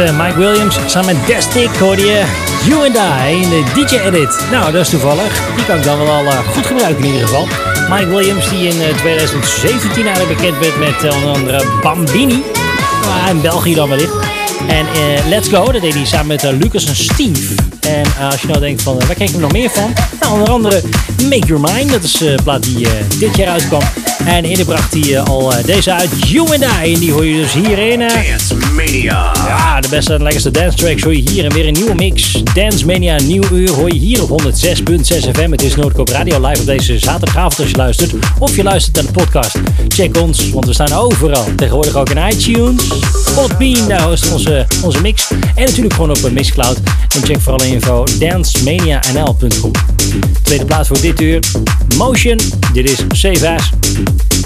Mike Williams samen met Destic hoorde je You and I in de DJ-edit. Nou, dat is toevallig. Die kan ik dan wel uh, goed gebruiken in ieder geval. Mike Williams die in 2017 uh, bekend werd met onder andere Bambini. Ah, in België dan wellicht. En Let's Go, dat deed hij samen met Lucas en Steve. En als je nou denkt van, waar kijk ik nog meer van? Nou, onder andere Make Your Mind. Dat is de plaat die dit jaar uitkwam. En eerder bracht hij al deze uit, You and I. En die hoor je dus hierin. Mania. Ja, de beste en lekkerste dance tracks hoor je hier. En weer een nieuwe mix. Dance Mania, nieuw uur hoor je hier op 106.6 FM. Het is Noordkoop Radio live op deze zaterdagavond als je luistert. Of je luistert naar de podcast. Check ons, want we staan overal. Tegenwoordig ook in iTunes. Podbean, daar host onze, onze mix. En natuurlijk gewoon op Mixcloud. En check vooral info dancemanianl.com. Tweede plaats voor dit uur. Motion. Dit is Sevas. Dance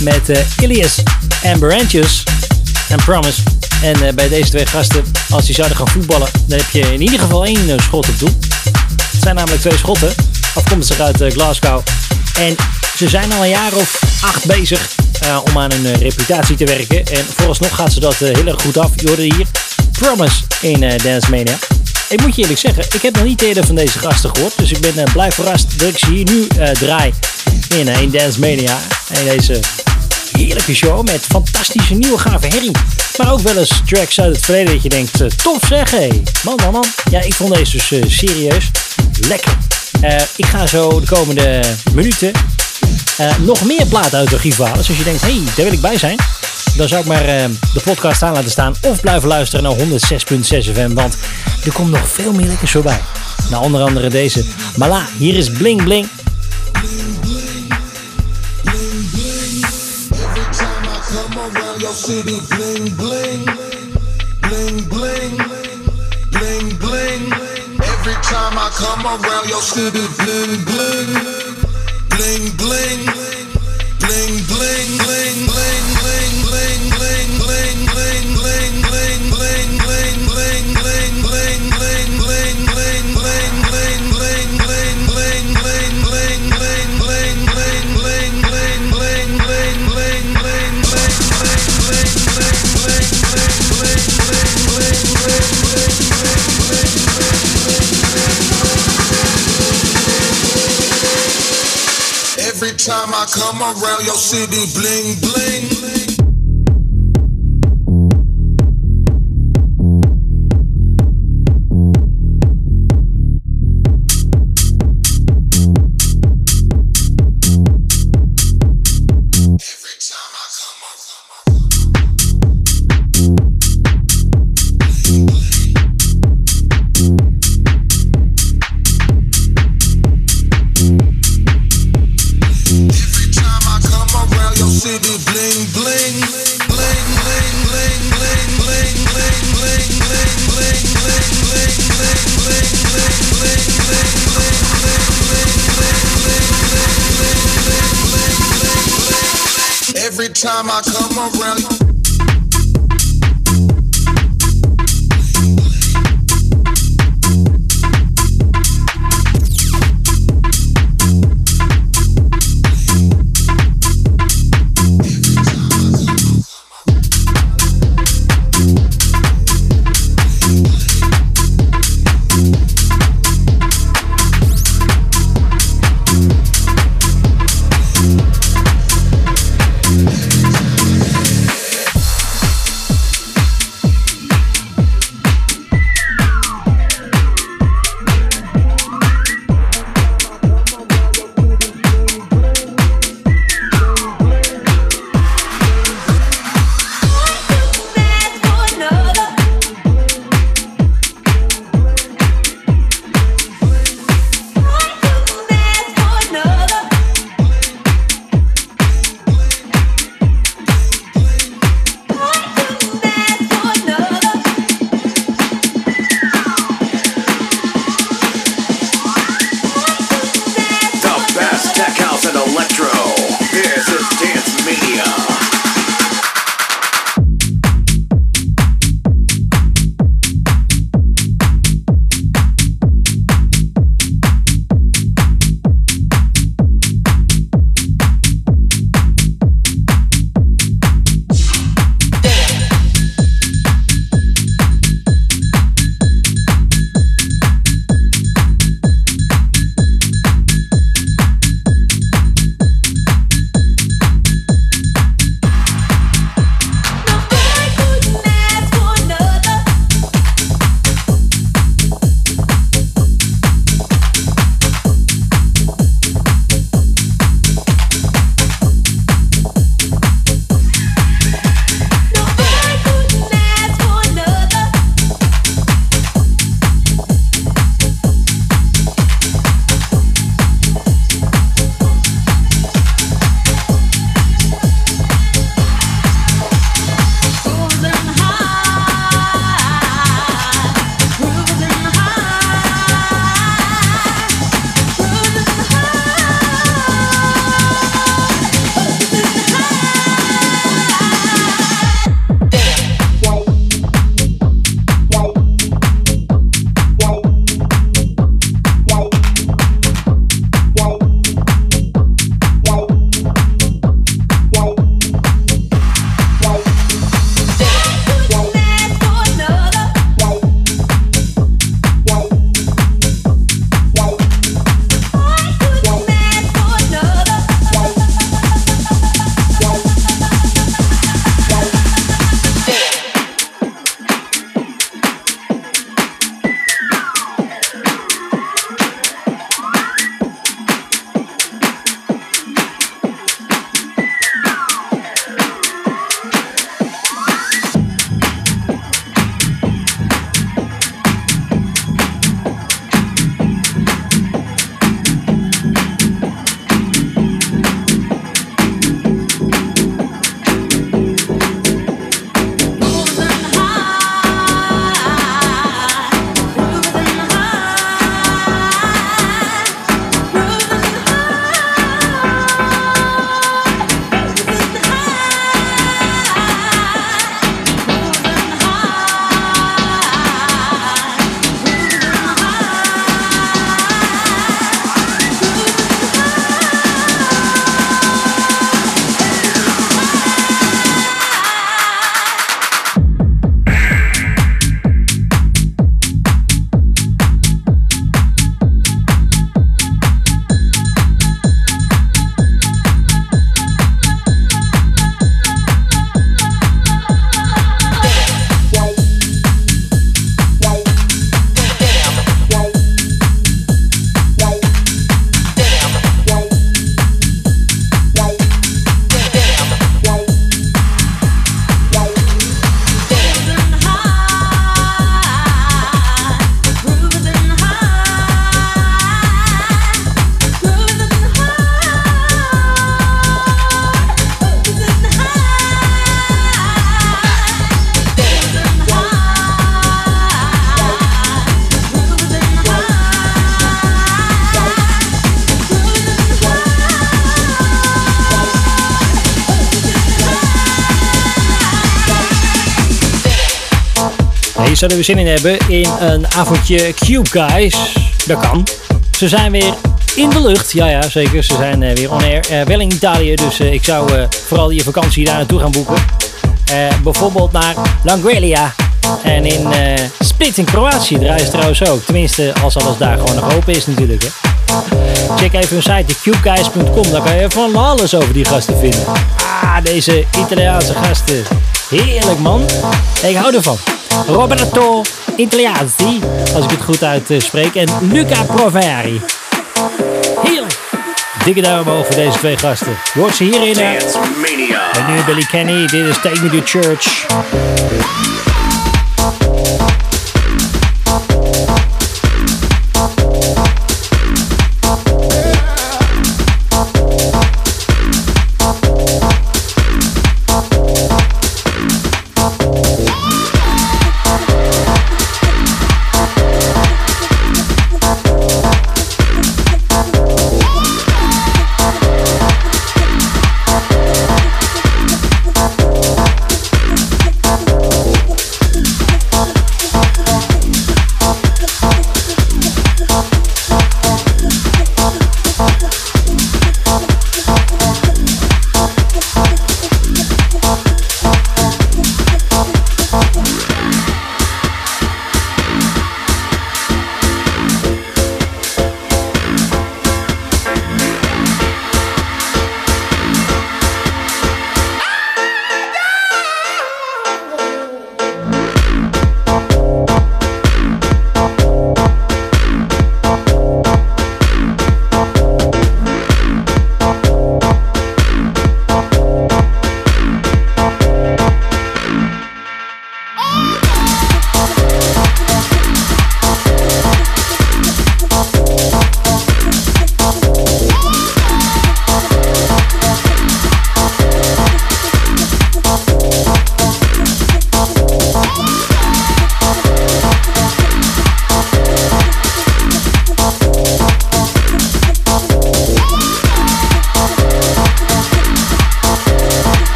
Met uh, Ilias Amberantjes en Promise. En uh, bij deze twee gasten, als die zouden gaan voetballen, dan heb je in ieder geval één uh, schot op doel. Het zijn namelijk twee schotten, afkomstig uit Glasgow. En ze zijn al een jaar of acht bezig om aan hun reputatie te werken. En vooralsnog gaat ze dat heel erg goed af. Je hoorde hier Promise in Dance Mania. Ik moet je eerlijk zeggen, ik heb nog niet eerder van deze gasten gehoord. Dus ik ben uh, blij verrast dat ik ze hier nu uh, draai in, uh, in Dance Mania. In deze heerlijke show met fantastische nieuwe gave herrie. Maar ook wel eens tracks uit het verleden dat je denkt, tof zeg hé. Man, man, man. Ja, ik vond deze dus serieus lekker. ik ga zo de komende minuten nog meer platen uit de archief. Dus als je denkt, hé, hey, daar wil ik bij zijn dan zou ik maar uh, de podcast aan laten staan of blijven luisteren naar 106.6 FM, want er komt nog veel meer lekkers voorbij. Nou, onder andere deze. Maar la, hier is bling bling, bling bling, bling bling. Every time I come around your city bling bling, bling bling, bling bling, bling bling. Every time I come around your city, bling bling. Time I come around. Zouden we zin in hebben in een avondje Cube Guys. Dat kan. Ze zijn weer in de lucht. Ja, ja, zeker. Ze zijn uh, weer on air. Uh, wel in Italië, dus uh, ik zou vooral je vakantie daar naartoe gaan boeken. bijvoorbeeld naar Langwelia. En in Split in Kroatië draaien ze trouwens ook. Tenminste, als alles daar gewoon nog open is natuurlijk. Hè. Check even hun site, cubeguys.com. Daar kan je van alles over die gasten vinden. Ah, deze Italiaanse gasten. Heerlijk man. Ik hou ervan. Roberto Italianzi, als ik het goed uitspreek. En Luca Proveri. Heerlijk. Dikke duim omhoog voor deze twee gasten. Je hoort ze hierin. En nu Billy Kenny. Dit is Take Me to Church. Thank.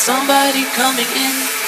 Somebody coming in.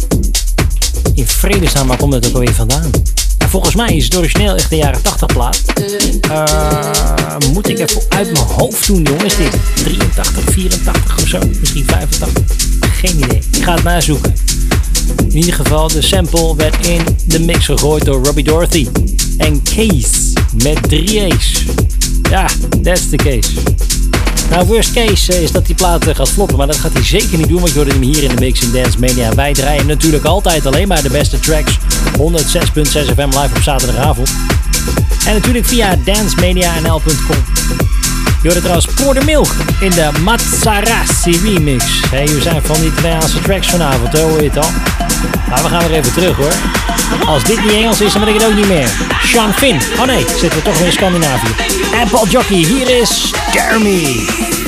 in vredesnaam, waar komt dat ook alweer vandaan? volgens mij is het origineel echt de jaren 80 plaat. Uh, moet ik even uit mijn hoofd doen, jongens. Dit 83, 84 of zo. Misschien 85. Geen idee. Ik ga het nazoeken. In ieder geval, de sample werd in de mix gegooid door Robbie Dorothy. En Case met 3 A's. Ja, that's the case. Nou, worst case eh, is dat die plaat eh, gaat floppen, maar dat gaat hij zeker niet doen, want je hoort hem hier in de Mix in Dance Mania. Wij draaien natuurlijk altijd alleen maar de beste tracks. 106.6 FM live op zaterdagavond. En natuurlijk via dancemania.nl.com. Je hoort trouwens Pour Milk in de Mazzarassi remix. Hey, we zijn van die Italiaanse tracks vanavond, hoor je het al? Maar we gaan weer even terug hoor. Als dit niet Engels is, dan ben ik het ook niet meer. Sean Finn. Oh nee, zitten we toch weer in Scandinavië. Paul Jockey, hier is Jeremy.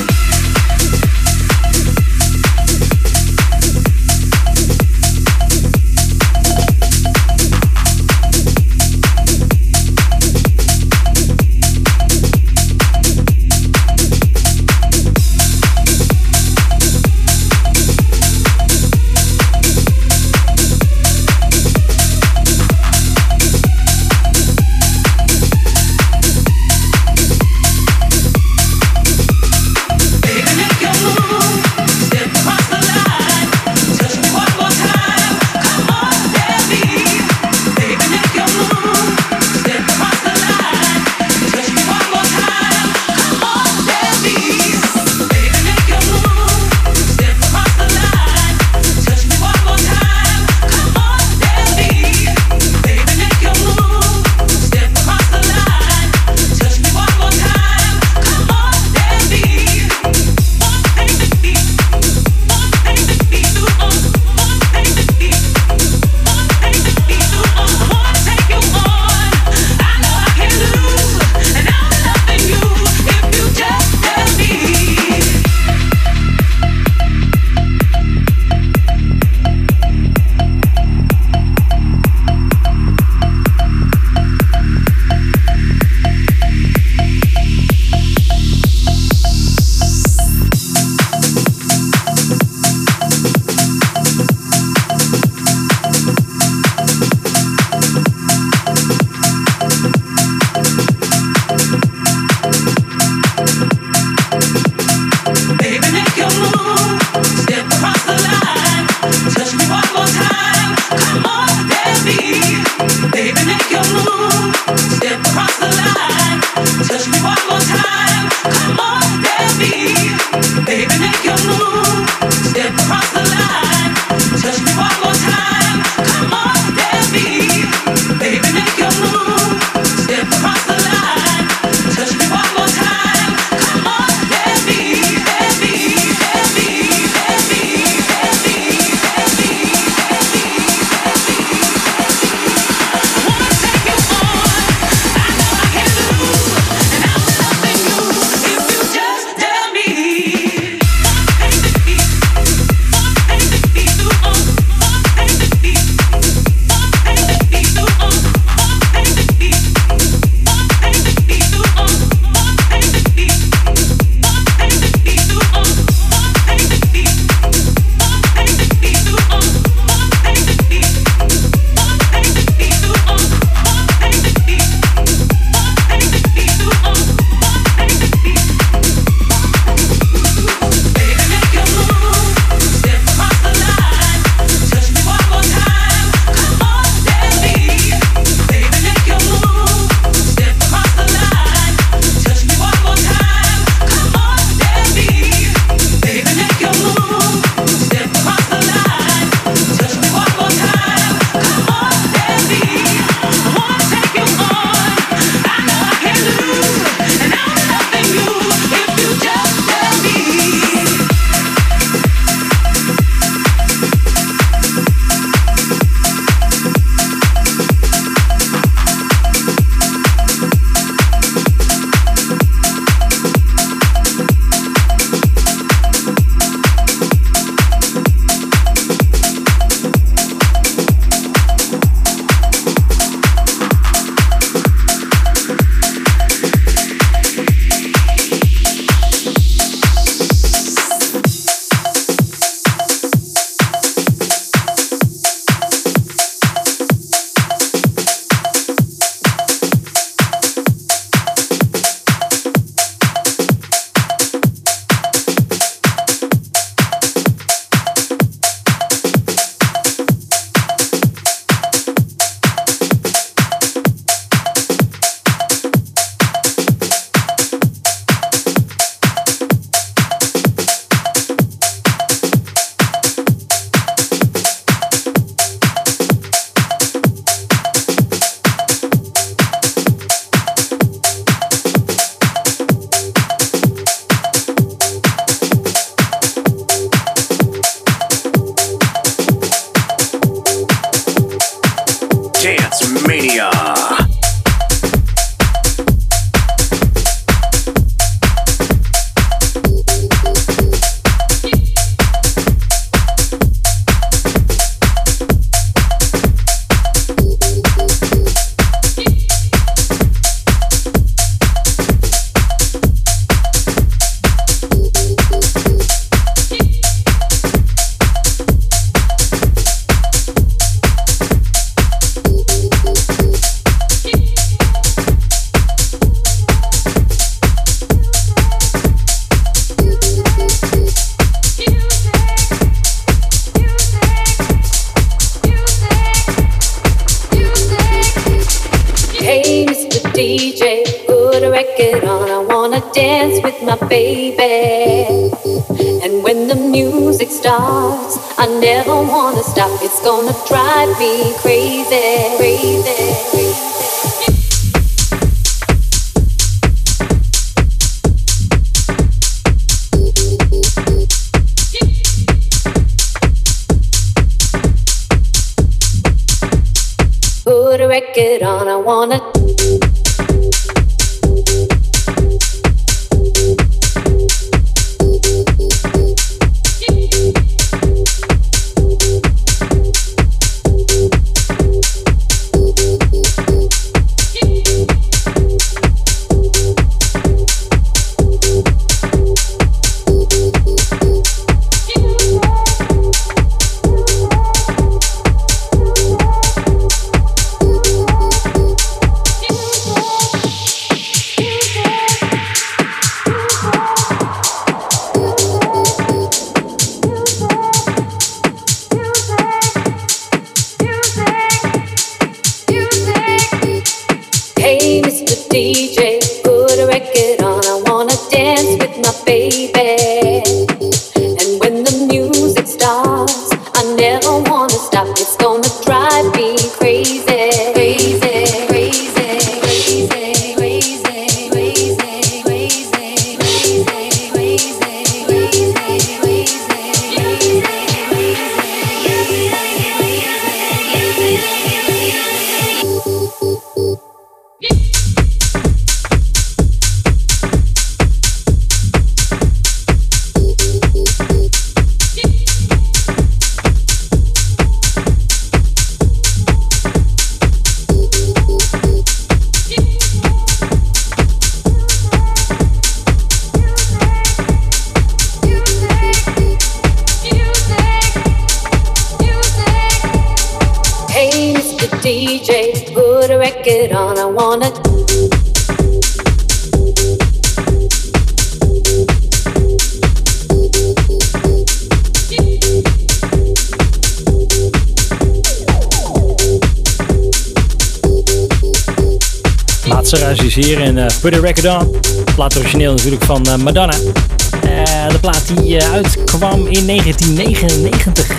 Hier in uh, Put a Record On. Plaat origineel natuurlijk van uh, Madonna. Uh, de plaat die uitkwam in 1999.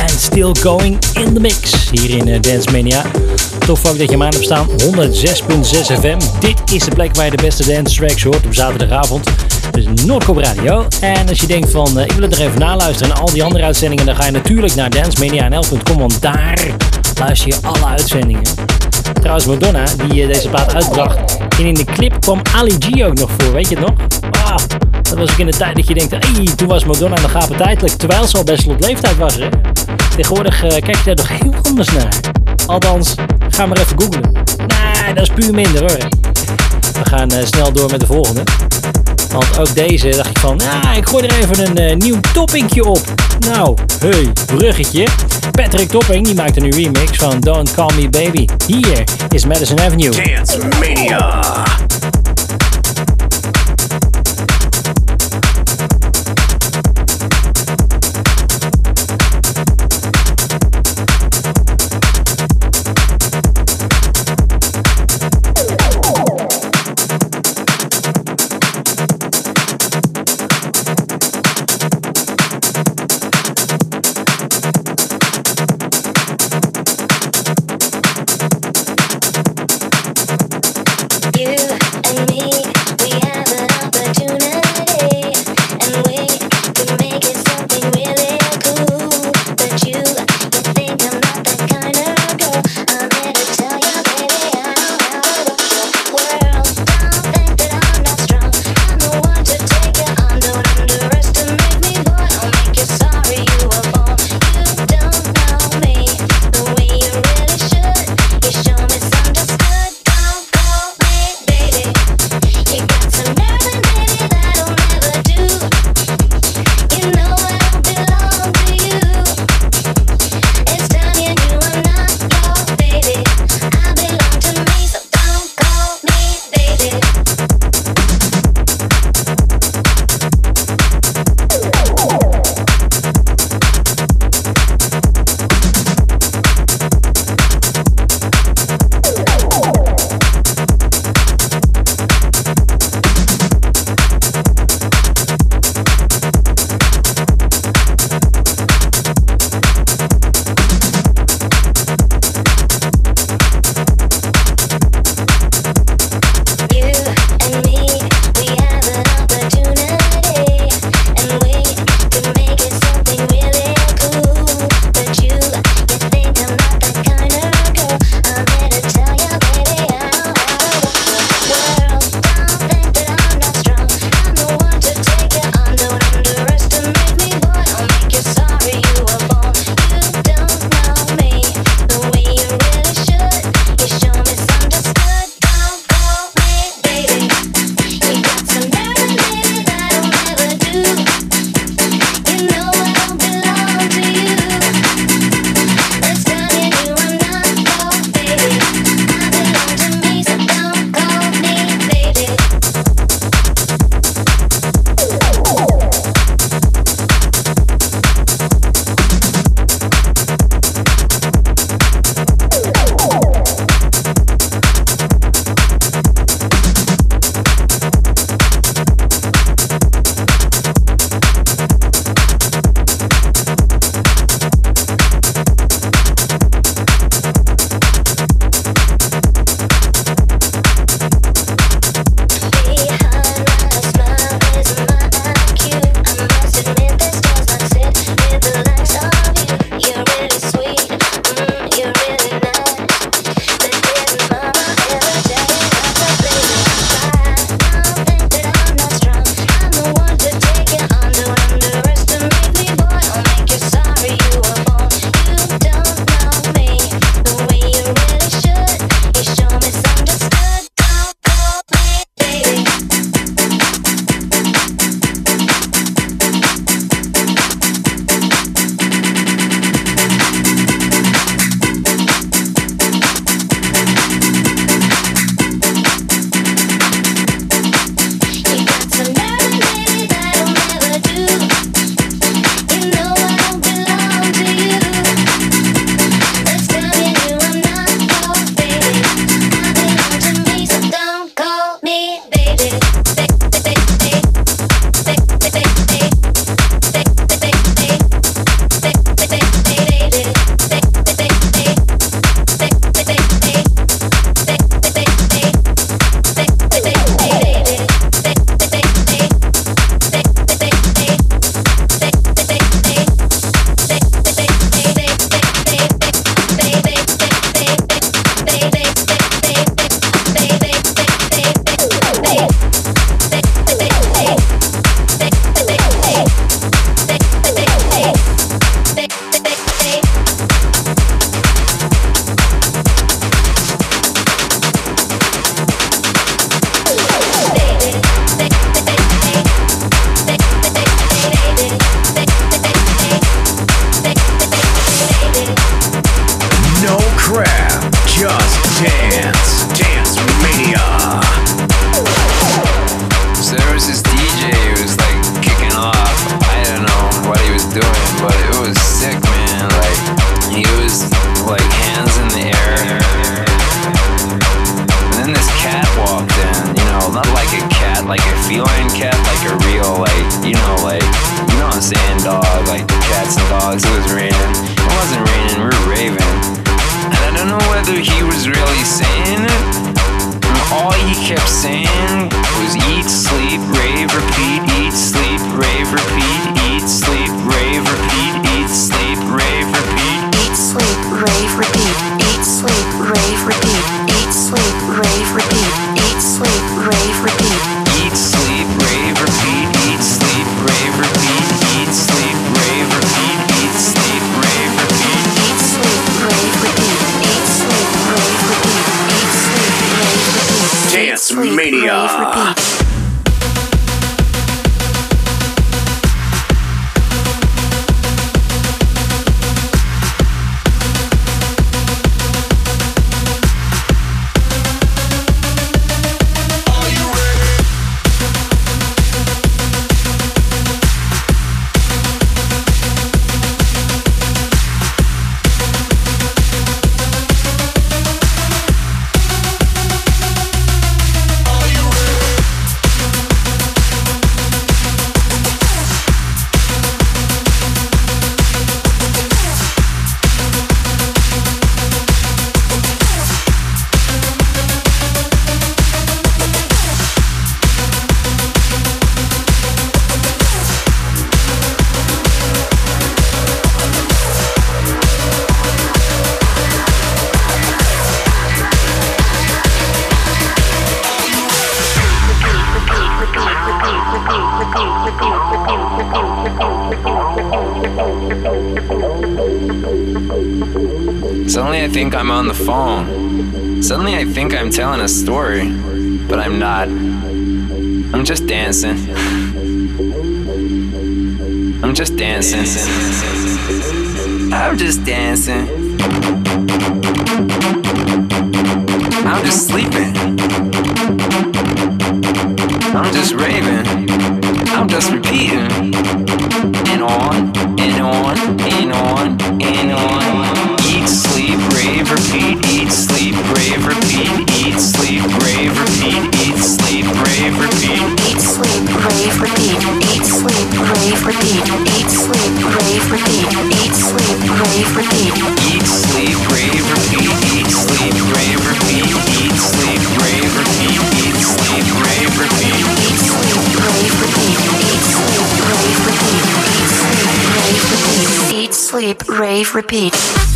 And still going in the mix. Hier in Dance Mania. Tof ook dat je hem aan hebt staan. 106.6 FM. Dit is de plek waar je de beste dance tracks hoort op zaterdagavond. Dus Noordkop Radio. En als je denkt van ik wil het er even naluisteren en al die andere uitzendingen. Dan ga je natuurlijk naar dancemania.nl.com. Want daar luister je alle uitzendingen. Trouwens, Madonna, die deze plaat uitbracht, en in de clip kwam Ali G ook nog voor, weet je het nog? Dat was ook in de tijd dat je denkt, hey, toen was Madonna nog appetijtelijk, terwijl ze al best op leeftijd was. Hè? Tegenwoordig uh, kijk je daar toch heel anders naar. Althans, ga maar even googlen. Nee, dat is puur minder hoor. We gaan uh, snel door met de volgende. Want ook deze dacht ik van, ja, ik gooi er even een uh, nieuw toppingje op. Nou, hey, bruggetje. Patrick Topping die maakt een remix van Don't Call Me Baby. Hier is Madison Avenue. Dance Mania. Telling a story, but I'm not. I'm just dancing. I'm just dancing. I'm just dancing. I'm just sleeping. I'm just raving. I'm just repeating. Rave, repeat. Eat, sleep, rave, repeat. Eat, sleep, rave, repeat. Eat, sleep, rave, repeat. Eat, sleep, rave, repeat. Eat, sleep, rave, repeat. Eat, sleep, rave, repeat. Eat, sleep, rave, repeat. Eat, sleep, rave, repeat.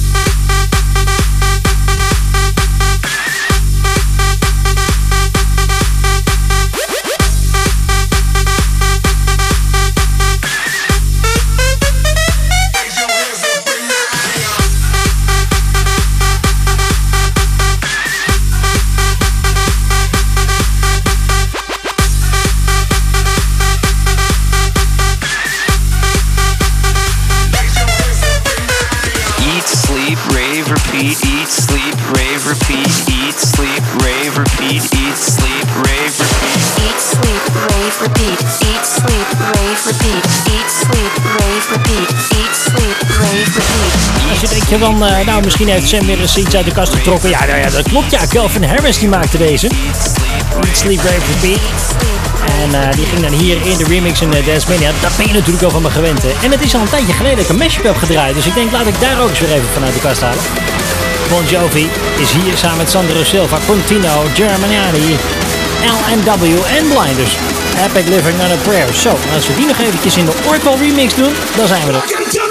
Misschien heeft Sam weer eens iets uit de kast getrokken. Ja, nou ja, dat klopt ja. Kelvin Harris die maakte deze. Sleep, Rave, Repeat. En uh, die ging dan hier in de remix in de Dance Mania. Dat ben je natuurlijk al van me gewend. En het is al een tijdje geleden dat ik een mashup heb gedraaid. Dus ik denk, laat ik daar ook eens weer even vanuit de kast halen. Bon Jovi is hier samen met Sandro Silva, Contino, Germaniani, LNW en Blinders. Epic Living on a Prayer. Zo, als we die nog eventjes in de Oracle remix doen, dan zijn we er.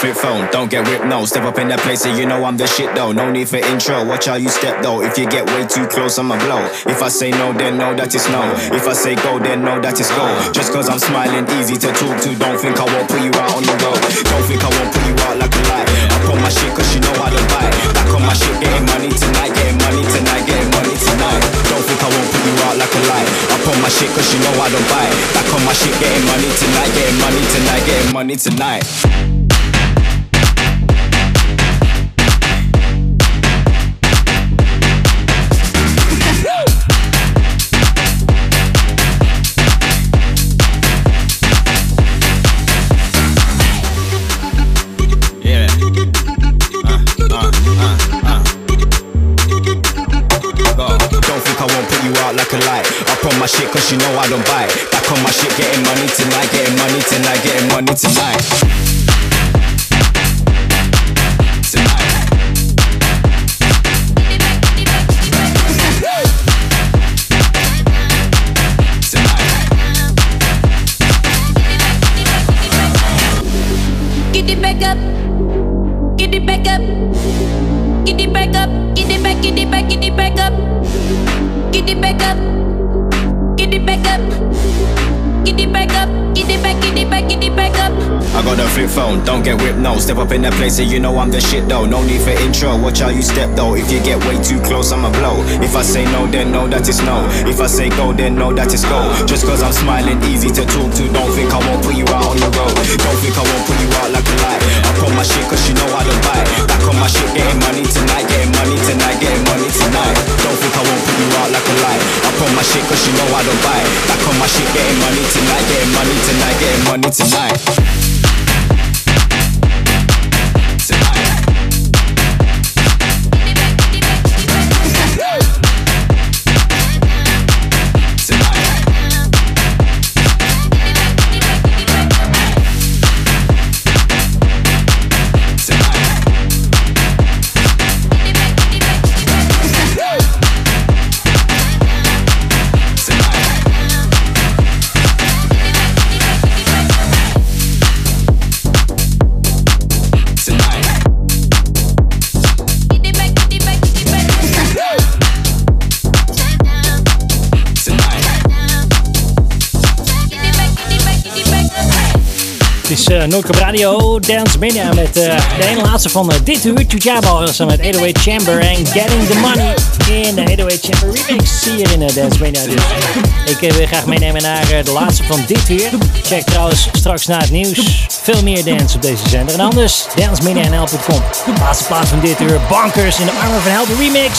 Flip phone, don't get whipped, no. Step up in that place, and you know I'm the shit though. No need for intro, watch how you step though. If you get way too close, I'ma blow. If I say no, then no, that is no. If I say go, then no, that is go. Just cause I'm smiling, easy to talk to. Don't think I won't put you out on the road. Don't think I won't put you out like a lie. I on my shit, cause you know I don't buy. Back on my shit, getting money tonight, getting money tonight, getting money tonight. Don't think I won't put you out like a lie. I on my shit, cause you know I don't buy. Back on my shit, getting money tonight, getting money tonight, getting money tonight. Up on my shit, cause you know I don't buy. Back on my shit, getting money tonight, getting money tonight, getting money tonight. Tonight. Get it back up. Get it back up. Get it back up. Get it back, get it back, get it back up. Get it back up. Up. Get it back up. Get it back, get it back, get it back up. I got a flip phone, don't get whipped, no. Step up in that place, and you know I'm the shit though. No need for intro, watch how you step though. If you get way too close, I'ma blow. If I say no, then know that it's no. If I say go, then know that it's go. Just cause I'm smiling, easy to talk to. Don't think I won't put you out on the road. Don't think I won't put you out like a lie. I on my shit, cause you know I don't buy. Back on my shit, getting money tonight, getting money tonight, getting money tonight. Don't think I won't put you out like a lie. I on my shit, cause you know I don't buy. Back on my shit, getting money tonight, getting money tonight, getting money. Tonight. Uh, Radio Dance Mania met eh, de ene laatste van eh, dit uur. Tujabo met 808 Chamber en Getting the Money in de 808 Chamber remix hier in Dance Mania. Dus ik wil graag meenemen naar de laatste van dit uur. Check trouwens straks na het nieuws veel meer dance op deze zender. En anders dancemanianl.com. De laatste plaats van dit uur, Bankers in de Armen van Helden remix.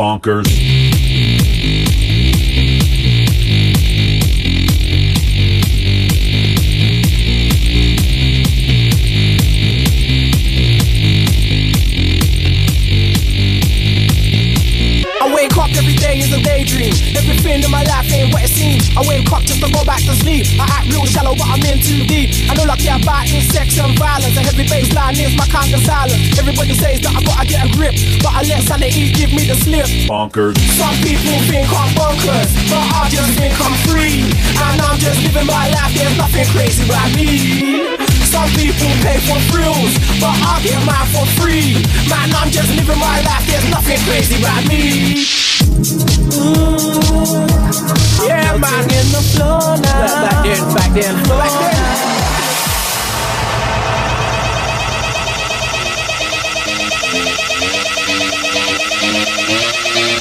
Bonkers. A. Everything in my life ain't what it seems. I wake up just to go back to sleep. I act real shallow, but I'm in too deep. I care about is sex and violence. A heavy bass line is my kind of silence. Everybody says that I gotta get a grip, but I let sanity give me the slip. Bonkers. Some people think I'm bonkers, but I just think I'm free. And I'm just living my life, there's nothing crazy about me. Some people pay for thrills, but I get mine for free. Man, I'm just living my life, there's nothing crazy about me. Yeah, man, in the floor now. Back then, back then, back then.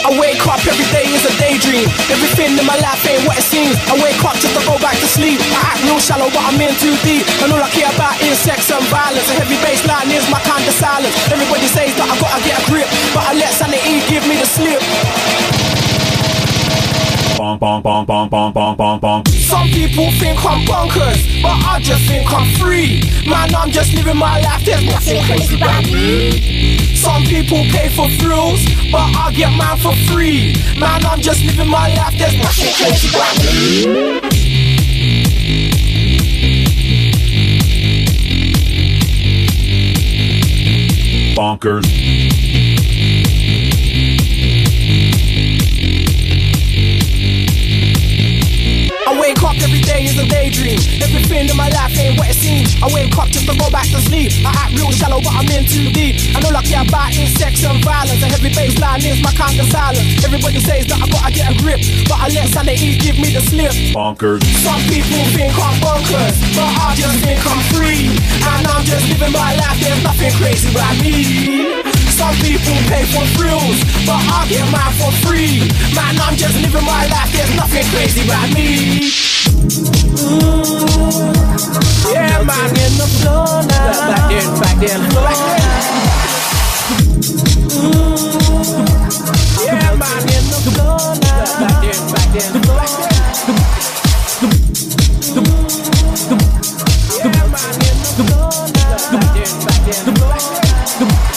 I I wake up every day is a daydream. Everything in my life ain't what it seems. I wake up just to go back to sleep. I act real shallow, but I'm in too deep. And all I care about is sex and violence. A heavy bass line is my kind of silence. Everybody says that I gotta get a grip, but I let sanity give me the slip. Bonk, bonk, bonk, bonk, bonk, bonk, bonk, bonk. Some people think I'm bonkers, but I just think I'm free. Man, I'm just living my life, there's nothing crazy about me. Some people pay for thrills, but I get mine for free. Man, I'm just living my life, there's nothing crazy about me. Bonkers. I every day is a daydream. Everything in my life ain't what it seems. I wake up just to go back to sleep. I act real shallow, but I'm in too deep. I care about is sex and violence. A heavy bass line is my kind of silence. Everybody says that I gotta get a grip, but I let sanity give me the slip. Bonkers. Some people think I'm bonkers, but I just think I'm free. And I'm just living my life, there's nothing crazy about me. Some people pay for thrills, but I get mine for free. Man, I'm just living my life, there's nothing crazy about me. Mm, yeah, man. in the floor now. Back there, back there, back there. Yeah, man, in the floor now. Back there, back there, back there. Yeah, man, in the floor now. Back there, back there, back there.